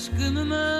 aşkımı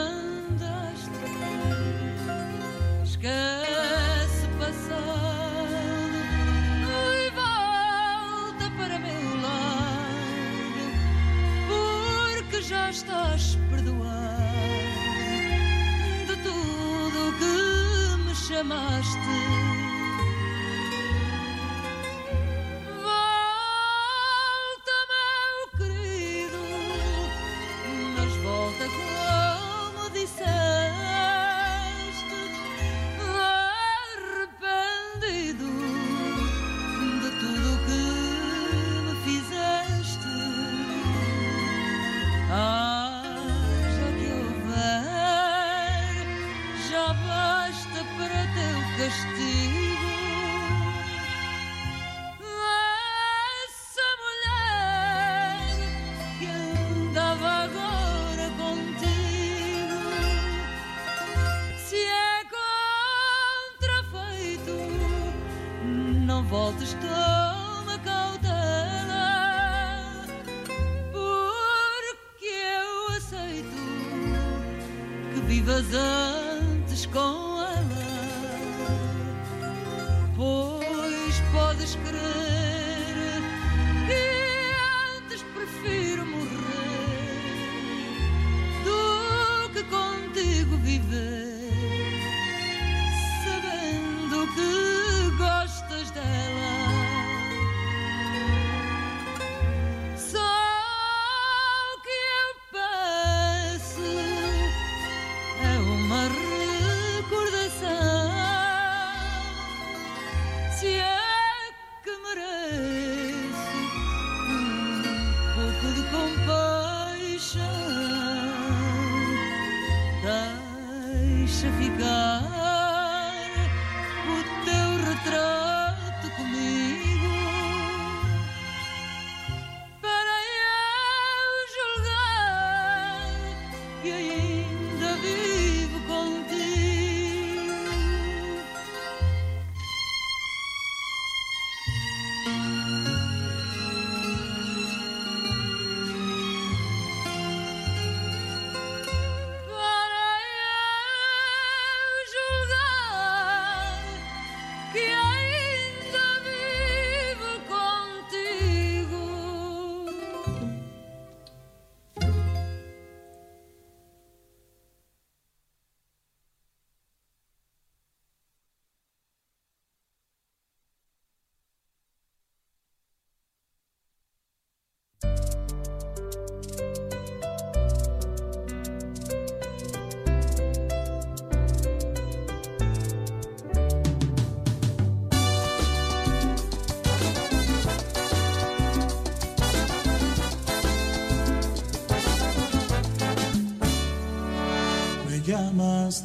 voltes tão a cautela, porque eu aceito que vivas a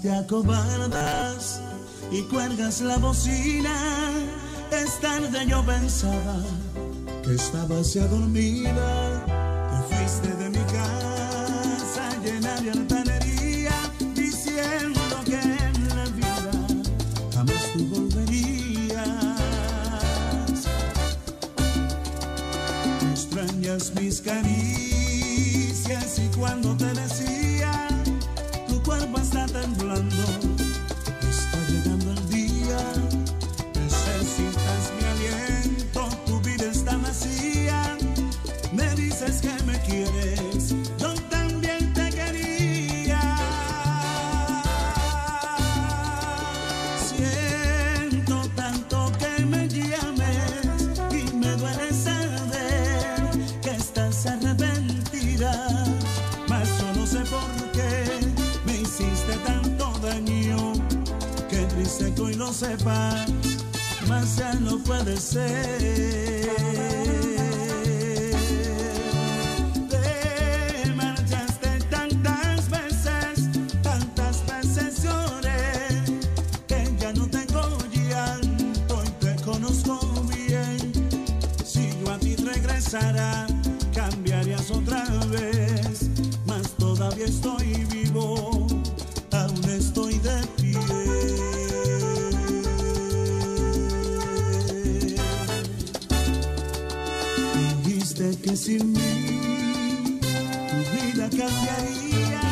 Te acobardas y cuelgas la bocina. Es tarde, yo pensaba que estabas ya dormida sin mí, tu vida cambiaría,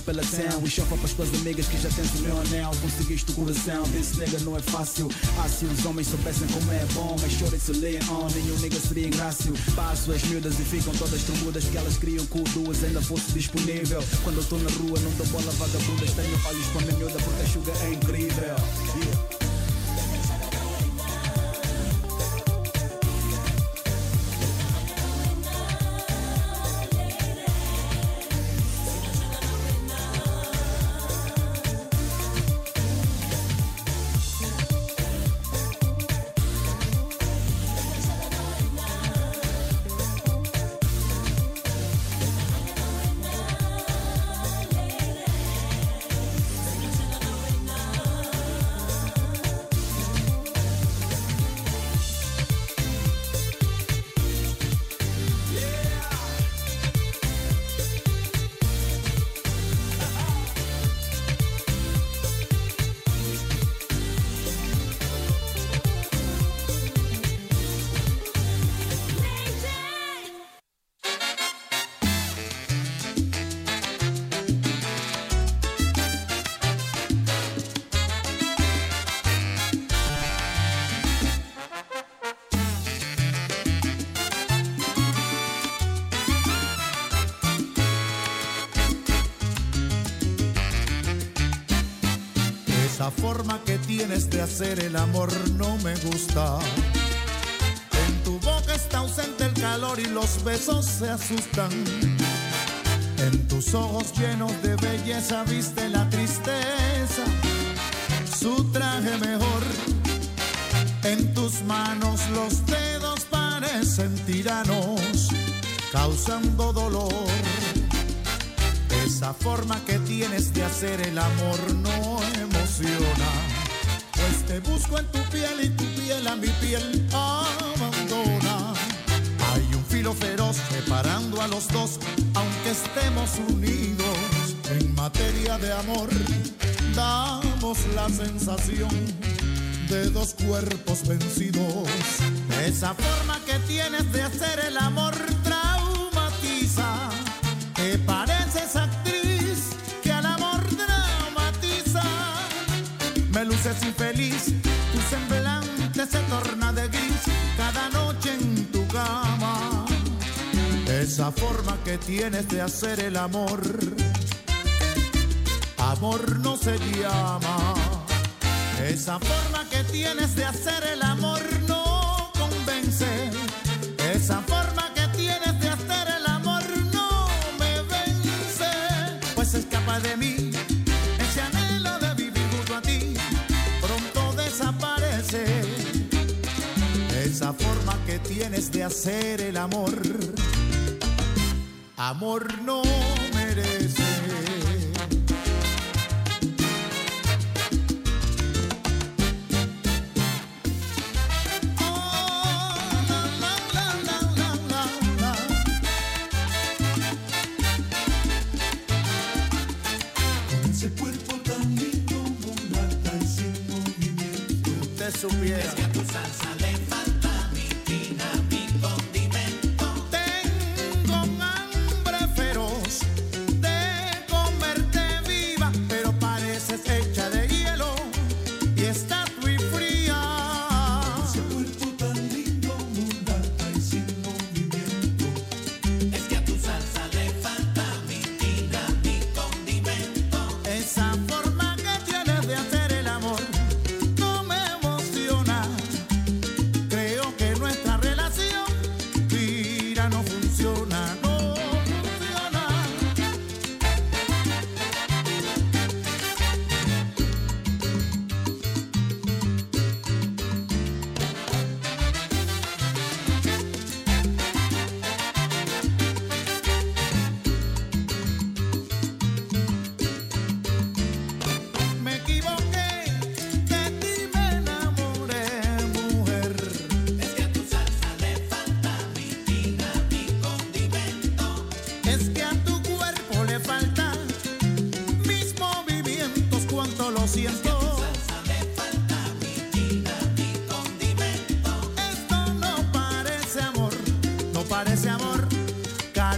pela town E chofa para as tuas amigas que já tens o meu anel. Conseguiste o coração, desse nega não é fácil. Ah, se os homens soubessem como é bom Mas chora se lê on, nenhum nega seria ingrácio Passo as miúdas e ficam todas trombudas Que elas criam com duas, ainda fosse disponível. Quando eu tô na rua não dou bola vagabundas Tenho olhos para minha miúda porque a chuga é incrível de hacer el amor no me gusta. En tu boca está ausente el calor y los besos se asustan. En tus ojos llenos de belleza viste la tristeza, su traje mejor. En tus manos los dedos parecen tiranos. causando dolor. Esa forma que tienes de hacer el amor no Pues te busco en tu piel y tu piel a mi piel abandona. Hay un filo feroz separando a los dos, aunque estemos unidos en materia de amor. Damos la sensación de dos cuerpos vencidos. Esa forma que tienes de hacer el amor Esa forma que tienes de hacer el amor, amor no se llama. Esa forma que tienes de hacer el amor no convence. Esa forma que tienes de hacer el amor no me vence. Pues escapa de mí ese anhelo de vivir junto a ti. Pronto desaparece. Esa forma que tienes de hacer el amor. Amor no merece. Con ese cuerpo tan lindo, mulata y sin movimiento. Usted supiera.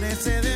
parece de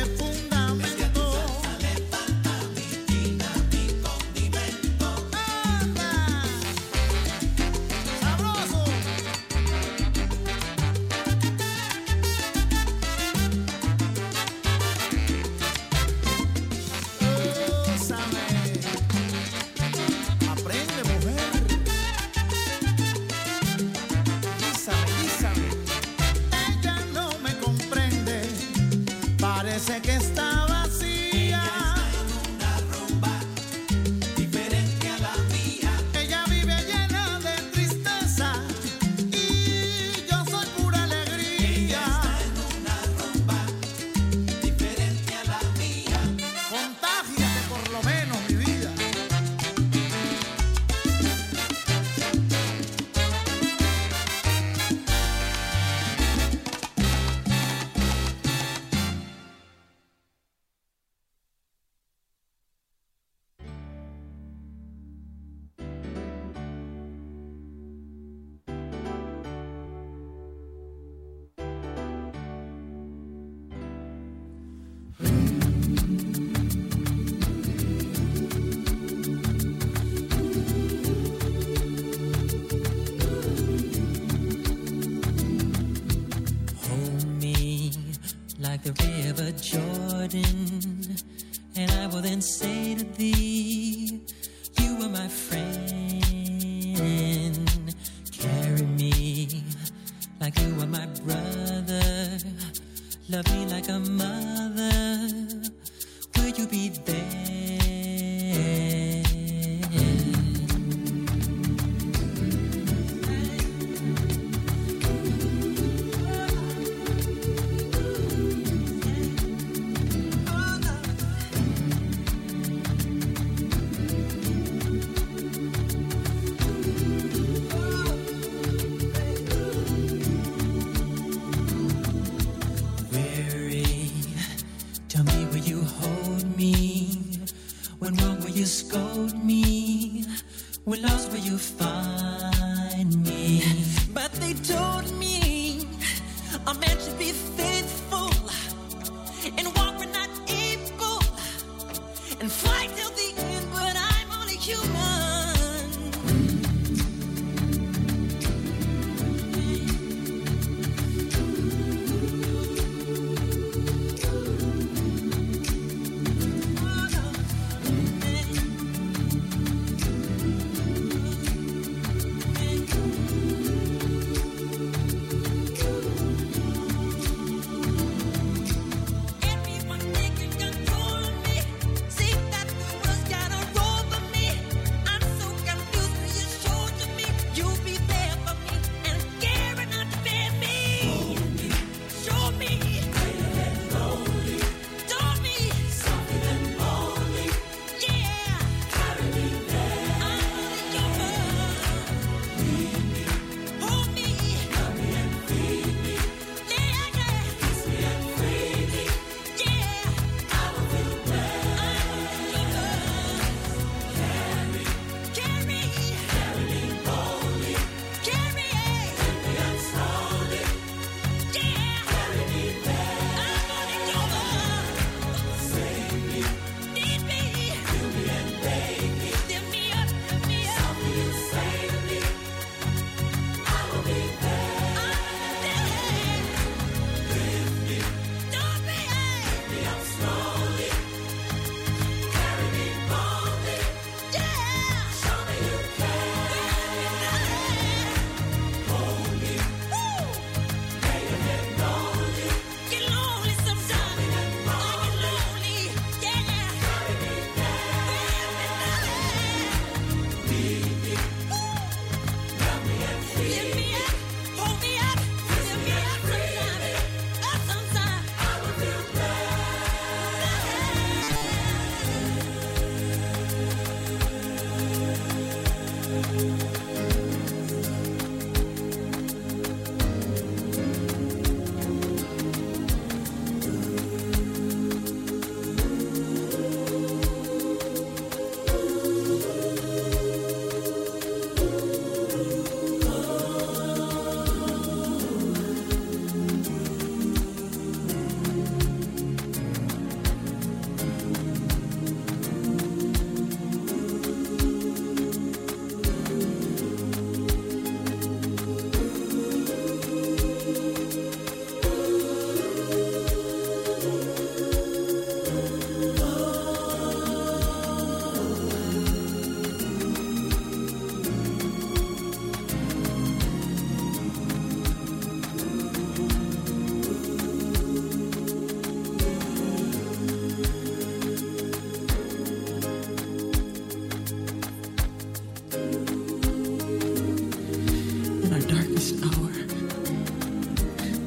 hour,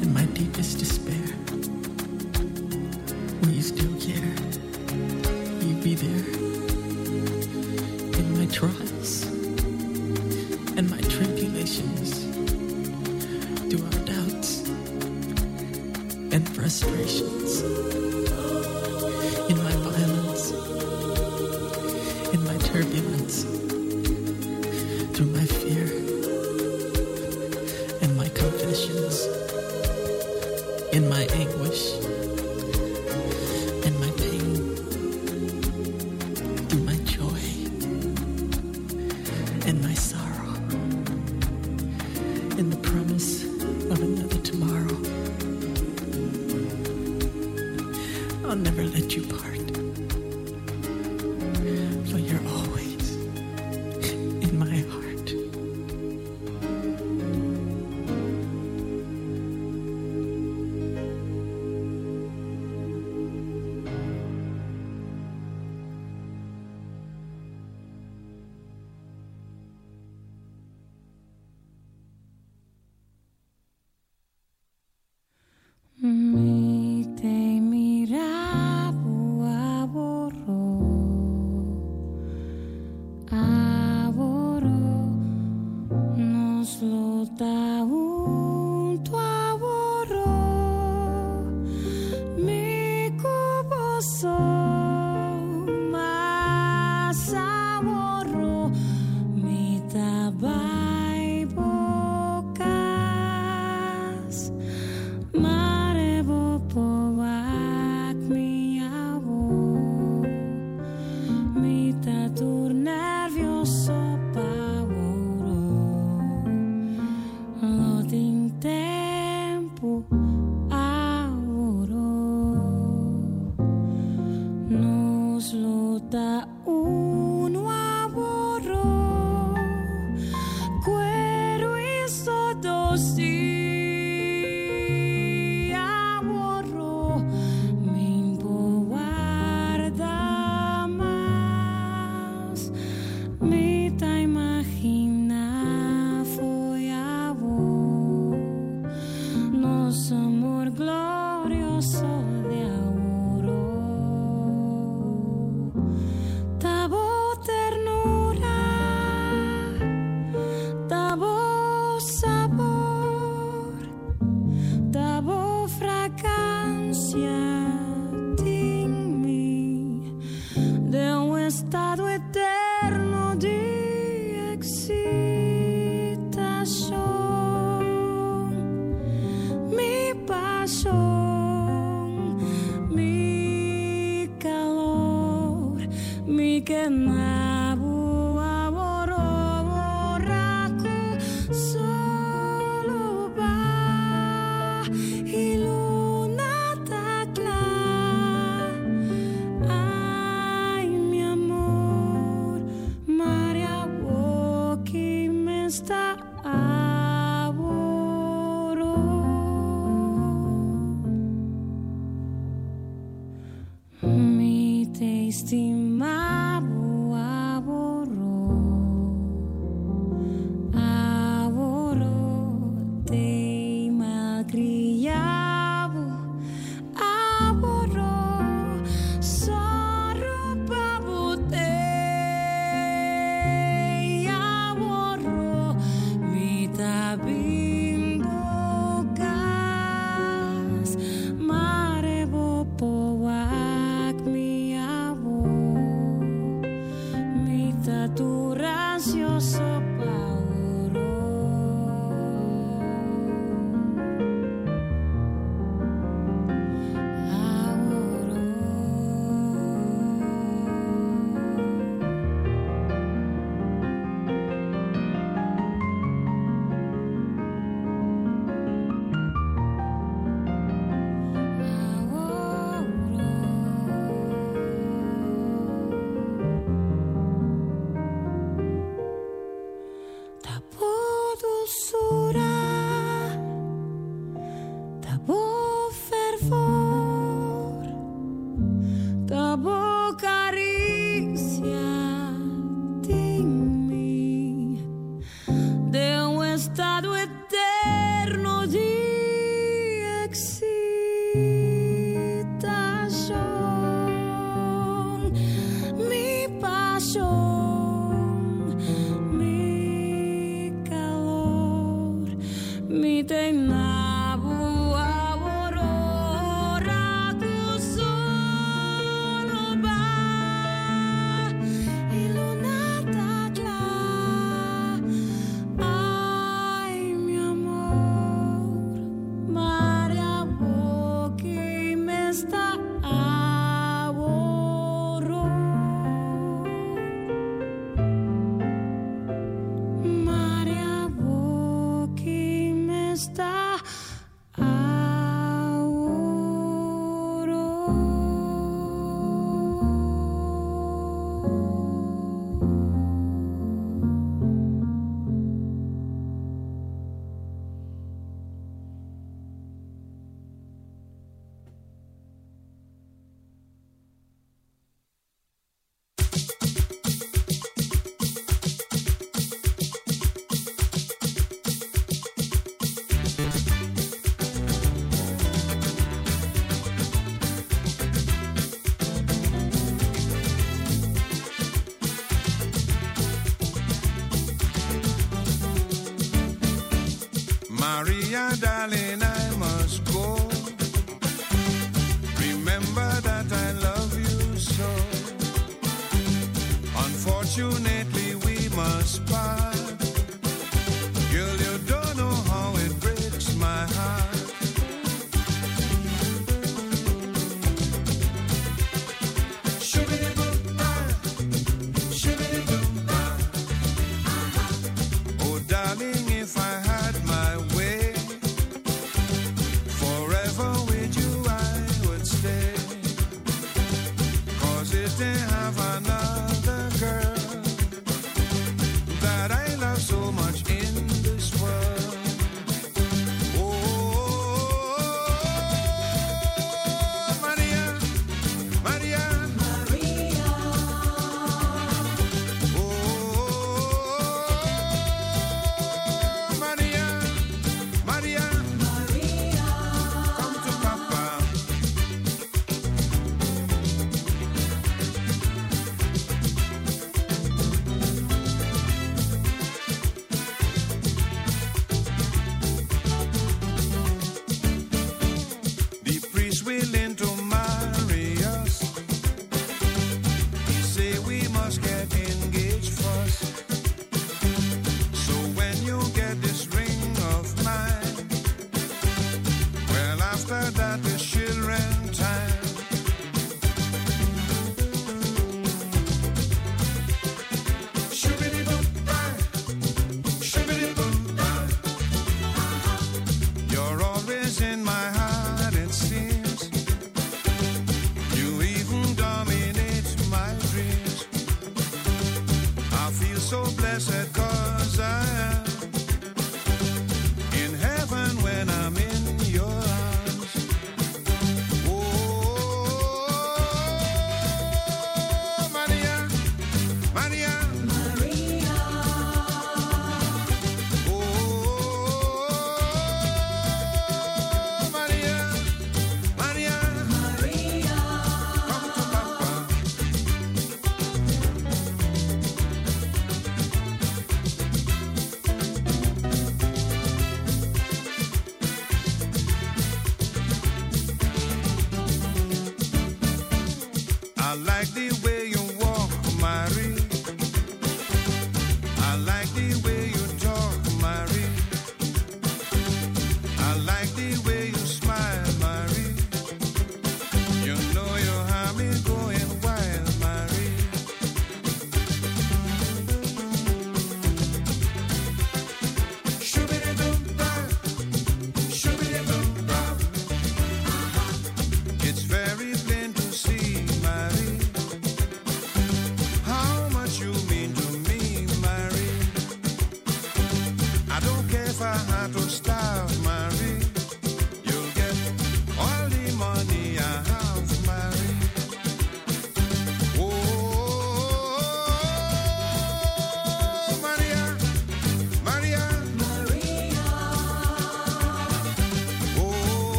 in my deepest despair.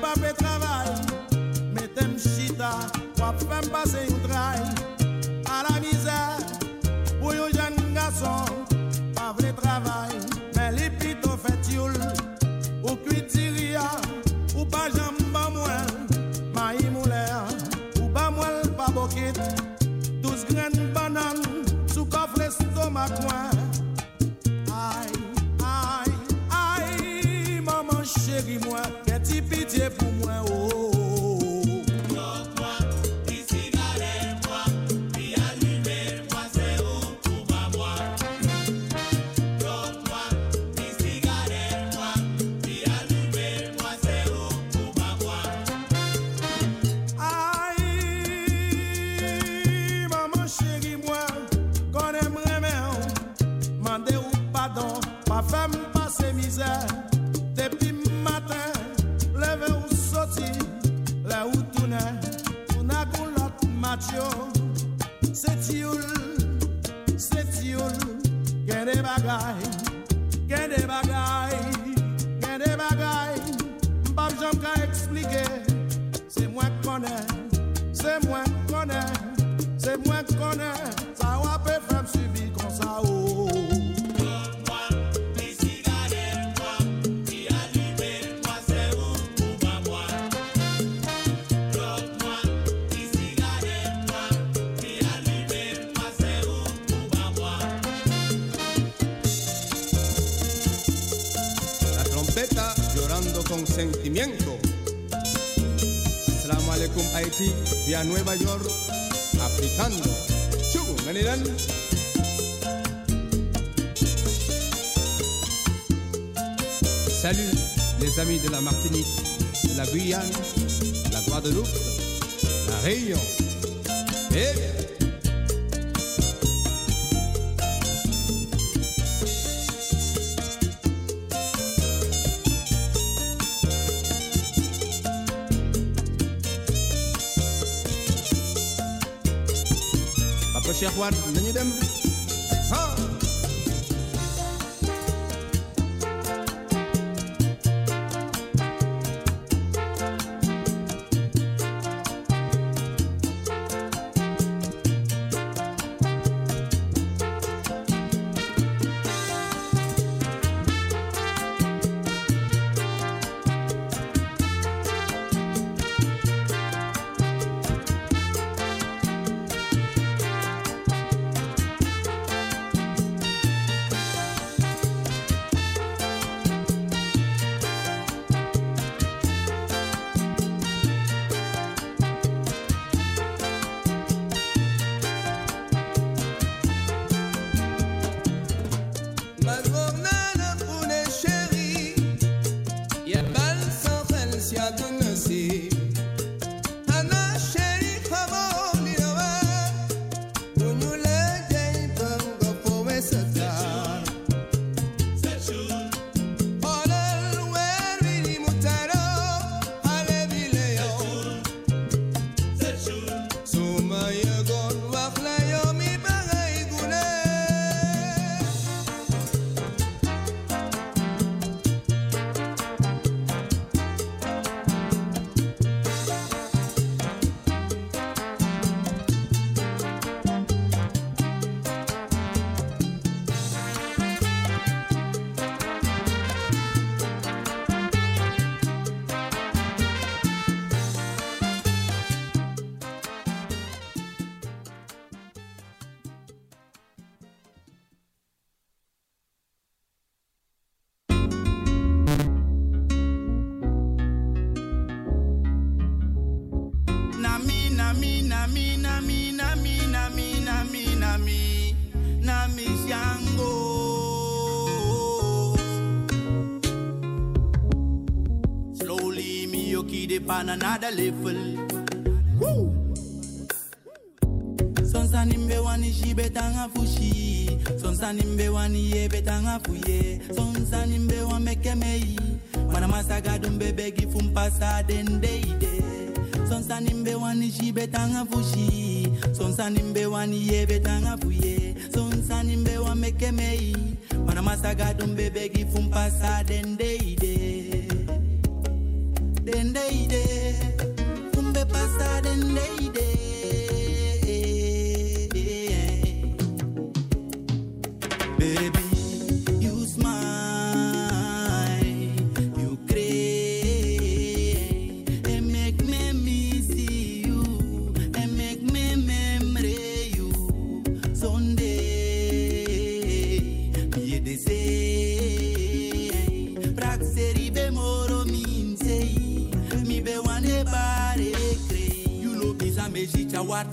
pa pe travay Metem chita Wap fèm pase yon trai A la mizè Pou yon jen gason Pa vle travay Men li pito fèt youl Ou kwi tiriya Ou pa jen mba mwen Ma yi moulè Ou ba mwen pa bokit. Tous gren banan Sou kof le stomak mwen pitié pour moi, oh. bagay, gen de bagay, gen de bagay, mbap jom ka eksplike, se mwen konen, se mwen konen, se mwen konen. Alaikum Haití, vía Nueva York, africando. Chugu, Manilan. Salut les amis de la Martinique, de la Guyane, la Guadeloupe, la Réunion. Eh bien. Cheikh Wade nañu dem pan another level. Woo! Sonsa nimbe wani shi betanga fushi Sonsa nimbe wani ye betanga fuye Sonsa nimbe wa meke mei Mana masaga dumbe begi fumpasa dendeide Sonsa nimbe wani shi betanga fushi Sonsa nimbe wani ye betanga fuye Sonsa nimbe wa meke mei Mana masaga dumbe begi fumpasa dendeide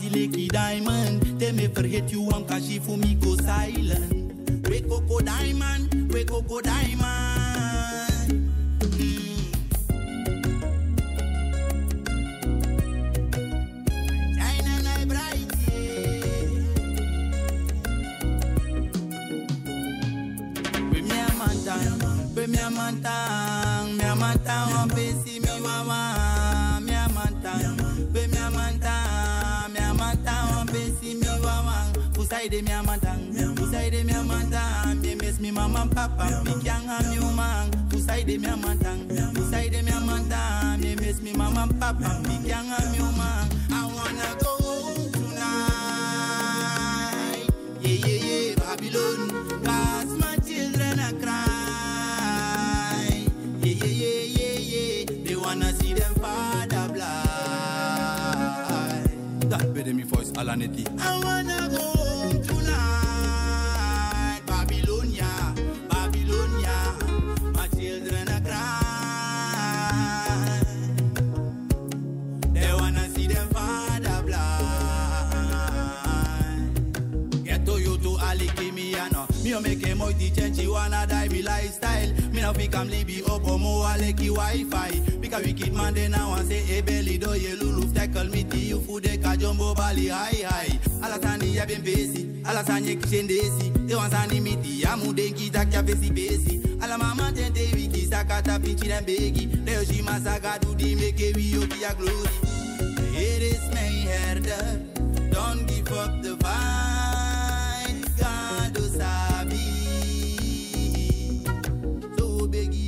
Dileki Diamond. They may forget you, I'm Kashi Fumiko Silent. We Coco Diamond, we Coco Diamond. Mm. Me a man tang, be me a man tang, me a man tang. Usaide mi amantang, usaide mi amantang. Me miss me mama and papa, me can't have you man. Usaide mi amantang, usaide mi amantang. Me miss me mama and papa, me can't have you man. I wanna go home tonight. Yeah, yeah, yeah, Babylon. Cause my children are crying. Yeah, yeah, yeah, yeah, yeah. They wanna see them father blind. That better me voice, Alaneti. I wanna go A moiti change wanna die be lifestyle. Me no fi come libi up o mo aleki Wi-Fi. Because wicked man they now want say hey belly do ye lulu tackle me ti you food de ka jumbo bali high high. Alasani ya ben pesi, alasani kishendesi. They want sani miti ya mu denki tak ya pesi pesi. Ala mama tente wiki sakata pichi dem begi. Leo shi masaka do di make we yo ki ya glory. It is my herder. Don't give up the fight.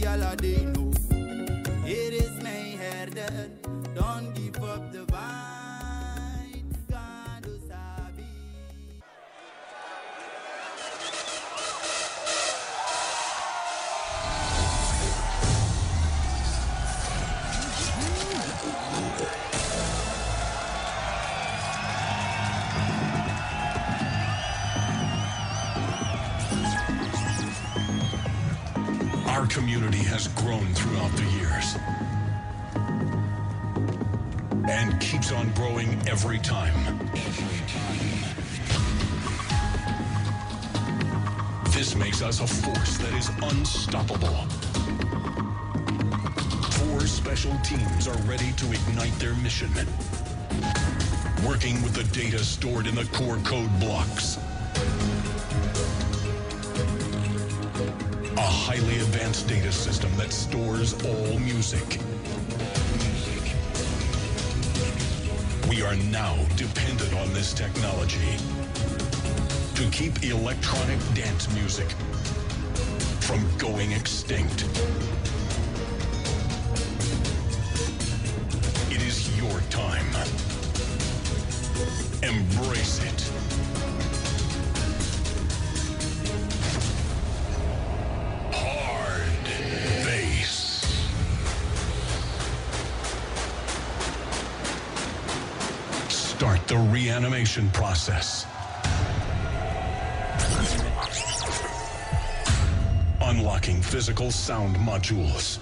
Begi community has grown throughout the years and keeps on growing every time. This makes us a force that is unstoppable. Four special teams are ready to ignite their mission. Working with the data stored in the core code blocks. Highly advanced data system that stores all music. We are now dependent on this technology to keep electronic dance music from going extinct. Process. Unlocking physical sound modules.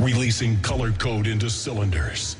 Releasing color code into cylinders.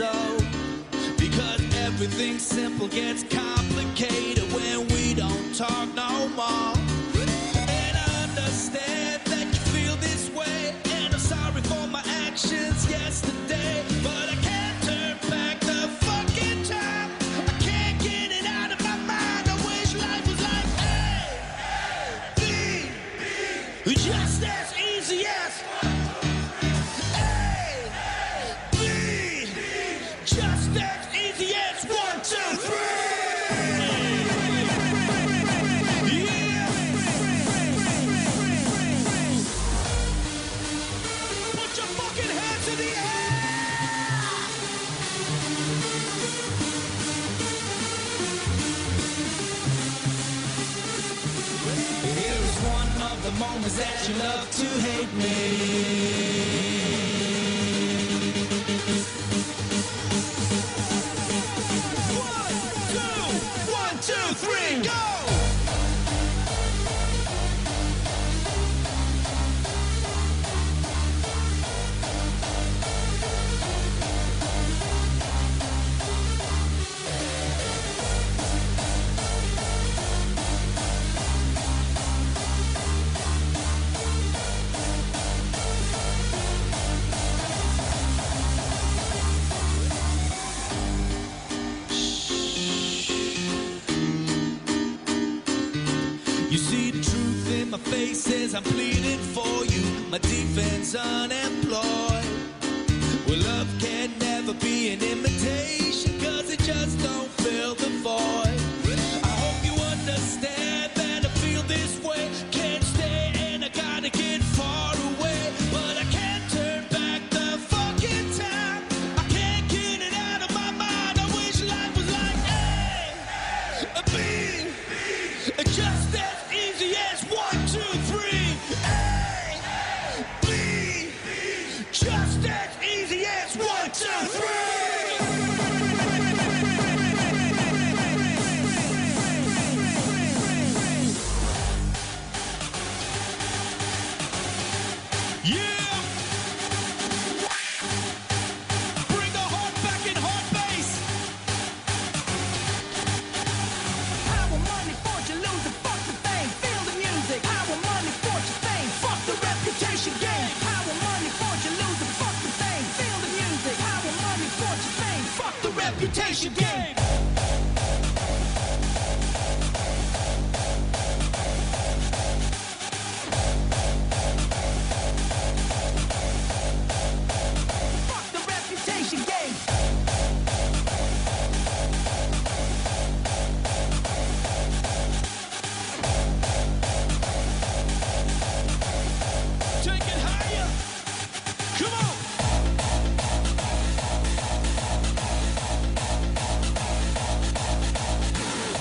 so because everything simple gets complicated. says I'm pleading for you, my defense unemployed.